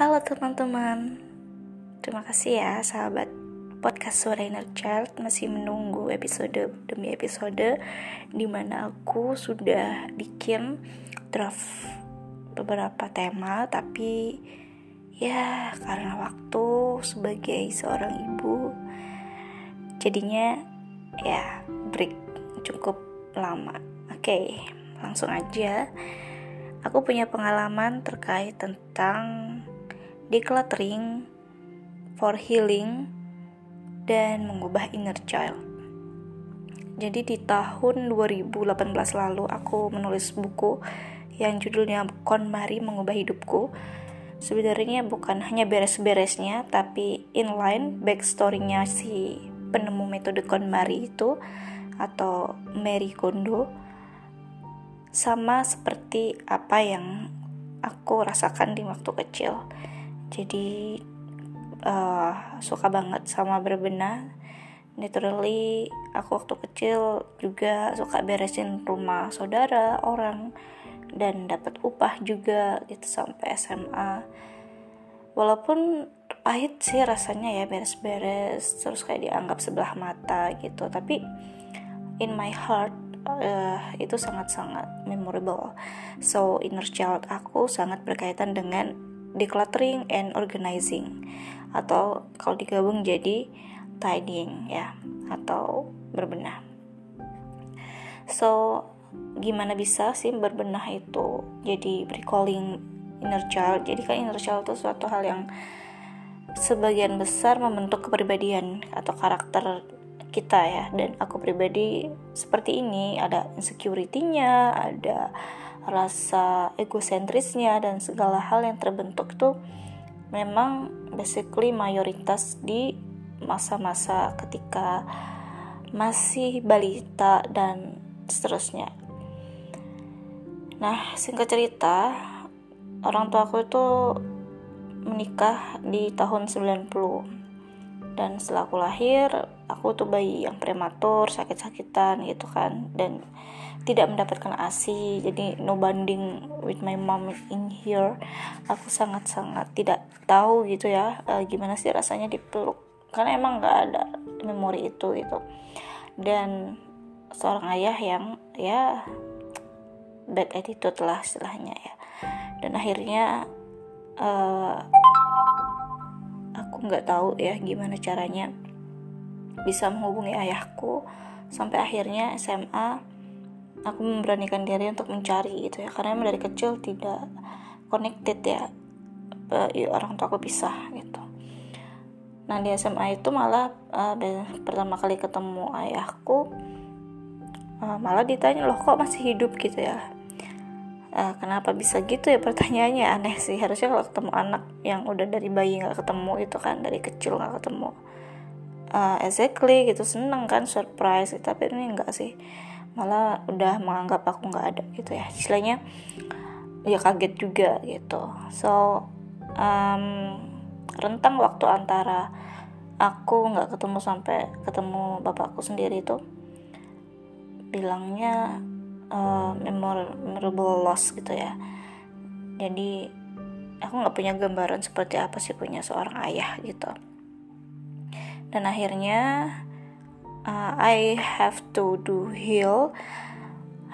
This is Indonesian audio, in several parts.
Halo teman-teman, terima kasih ya sahabat podcast Suara Inner Child. Masih menunggu episode demi episode di mana aku sudah bikin draft beberapa tema tapi ya karena waktu sebagai seorang ibu jadinya ya break cukup lama. Oke langsung aja. Aku punya pengalaman terkait tentang decluttering for healing dan mengubah inner child. Jadi di tahun 2018 lalu aku menulis buku yang judulnya KonMari Mengubah Hidupku. Sebenarnya bukan hanya beres-beresnya, tapi inline backstory-nya si penemu metode KonMari itu atau Mary Kondo sama seperti apa yang aku rasakan di waktu kecil jadi uh, suka banget sama berbenah. Naturally aku waktu kecil juga suka beresin rumah saudara orang dan dapat upah juga gitu sampai SMA walaupun pahit sih rasanya ya beres-beres terus kayak dianggap sebelah mata gitu. Tapi in my heart uh, itu sangat-sangat memorable. So inner child aku sangat berkaitan dengan decluttering and organizing. Atau kalau digabung jadi tidying ya. Atau berbenah. So, gimana bisa sih berbenah itu? Jadi recalling inner child? Jadi kan inner child itu suatu hal yang sebagian besar membentuk kepribadian atau karakter kita ya. Dan aku pribadi seperti ini. Ada insecurity-nya, ada rasa egosentrisnya dan segala hal yang terbentuk itu memang basically mayoritas di masa-masa ketika masih balita dan seterusnya. Nah, singkat cerita, orang tua aku itu menikah di tahun 90 dan setelah aku lahir aku tuh bayi yang prematur sakit-sakitan gitu kan dan tidak mendapatkan ASI jadi no banding with my mom in here. Aku sangat-sangat tidak tahu gitu ya uh, gimana sih rasanya dipeluk. Karena emang nggak ada memori itu gitu. Dan seorang ayah yang ya bad attitude lah istilahnya ya. Dan akhirnya uh, aku nggak tahu ya gimana caranya bisa menghubungi ayahku. Sampai akhirnya SMA aku memberanikan diri untuk mencari gitu ya. Karena dari kecil tidak connected ya orang tua aku pisah gitu. Nah di SMA itu malah uh, pertama kali ketemu ayahku uh, malah ditanya loh kok masih hidup? gitu ya. Uh, kenapa bisa gitu ya? Pertanyaannya aneh sih. Harusnya kalau ketemu anak yang udah dari bayi nggak ketemu itu kan dari kecil nggak ketemu. Uh, exactly gitu. Seneng kan surprise tapi ini enggak sih malah udah menganggap aku nggak ada gitu ya. Istilahnya ya kaget juga gitu. So um, rentang waktu antara aku nggak ketemu sampai ketemu bapakku sendiri itu bilangnya uh, memorable loss gitu ya. Jadi aku nggak punya gambaran seperti apa sih punya seorang ayah gitu. Dan akhirnya uh, I have to do heal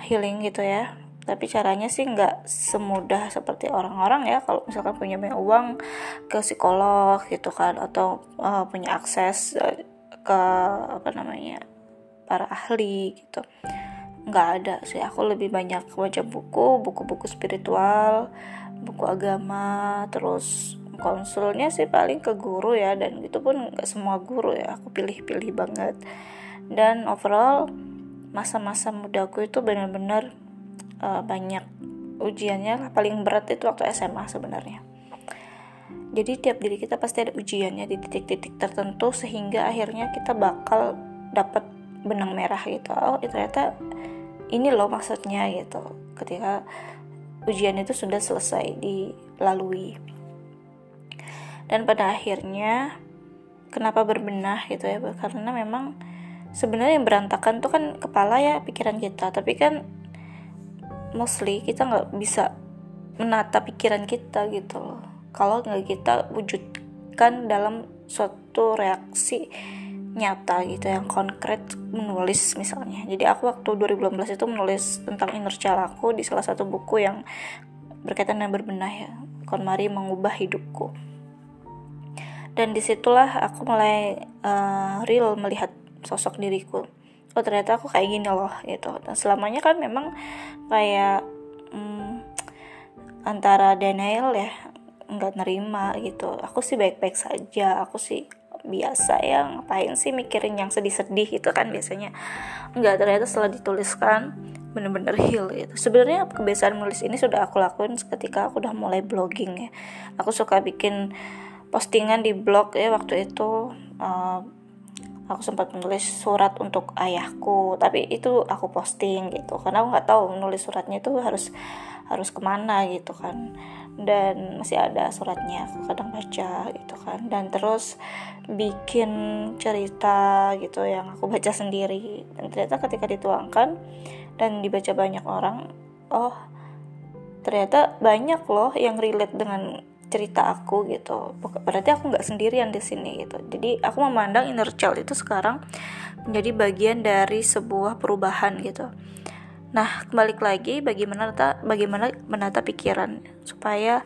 healing gitu ya. Tapi caranya sih nggak semudah seperti orang-orang ya. Kalau misalkan punya banyak uang ke psikolog gitu kan atau uh, punya akses uh, ke apa namanya para ahli gitu. Nggak ada sih. Aku lebih banyak baca buku buku-buku spiritual buku agama terus konsulnya sih paling ke guru ya. Dan itu pun nggak semua guru ya. Aku pilih-pilih banget dan overall masa-masa mudaku itu benar-benar uh, banyak ujiannya. Paling berat itu waktu SMA sebenarnya. Jadi tiap diri kita pasti ada ujiannya di titik-titik tertentu sehingga akhirnya kita bakal dapat benang merah gitu. Oh ternyata ini loh maksudnya gitu. Ketika ujian itu sudah selesai dilalui. Dan pada akhirnya kenapa berbenah gitu ya? Karena memang sebenarnya yang berantakan tuh kan kepala ya pikiran kita. Tapi kan mostly kita nggak bisa menata pikiran kita gitu loh. Kalau nggak kita wujudkan dalam suatu reaksi nyata gitu yang konkret menulis misalnya. Jadi aku waktu 2018 itu menulis tentang inner child aku di salah satu buku yang berkaitan dengan berbenah ya. KonMari mengubah hidupku. Dan di situlah aku mulai uh, real melihat sosok diriku. Oh ternyata aku kayak gini loh gitu. Dan selamanya kan memang kayak hmm, antara denial ya nggak nerima gitu. Aku sih baik-baik saja aku sih biasa ya ngapain sih mikirin yang sedih-sedih gitu kan biasanya. Nggak ternyata setelah dituliskan bener-bener heal gitu. Sebenarnya kebiasaan menulis ini sudah aku lakuin ketika aku udah mulai blogging ya. Aku suka bikin postingan di blog ya waktu itu uh, aku sempat menulis surat untuk ayahku tapi itu aku posting gitu. Karena aku nggak tahu menulis suratnya itu harus harus ke mana gitu kan. Dan masih ada suratnya aku kadang baca gitu kan. Dan terus bikin cerita gitu yang aku baca sendiri. Dan ternyata ketika dituangkan dan dibaca banyak orang oh ternyata banyak loh yang relate dengan cerita aku gitu berarti aku nggak sendirian di sini gitu jadi aku memandang inner child itu sekarang menjadi bagian dari sebuah perubahan gitu Nah, kembali lagi bagaimana menata, bagaimana menata pikiran supaya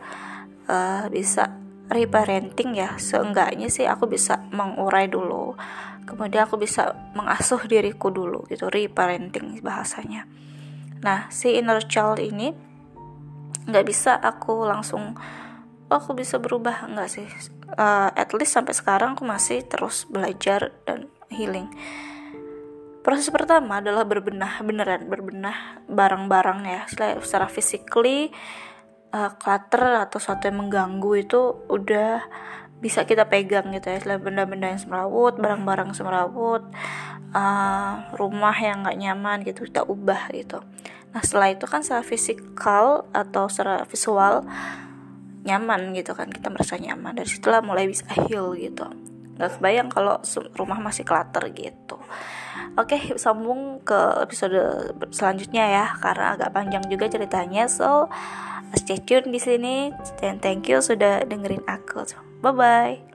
uh, bisa reparenting ya. Seenggaknya sih aku bisa mengurai dulu. Kemudian aku bisa mengasuh diriku dulu gitu, reparenting bahasanya. Nah, si inner child ini nggak bisa aku langsung oh, aku bisa berubah? Nggak sih. Uh, at least sampai sekarang aku masih terus belajar dan healing. Proses pertama adalah berbenah beneran berbenah barang-barang ya. Secara physically uh, clutter atau sesuatu yang mengganggu itu udah bisa kita pegang gitu ya. Selain benda-benda yang semrawut barang-barang semrawut uh, rumah yang nggak nyaman gitu kita ubah gitu. Nah setelah itu kan secara fisikal atau secara visual nyaman gitu kan kita merasa nyaman dari situlah mulai bisa heal gitu nggak kebayang kalau rumah masih clutter gitu Oke, sambung ke episode selanjutnya ya karena agak panjang juga ceritanya. So, stay tune di sini dan thank you sudah dengerin aku. Bye bye.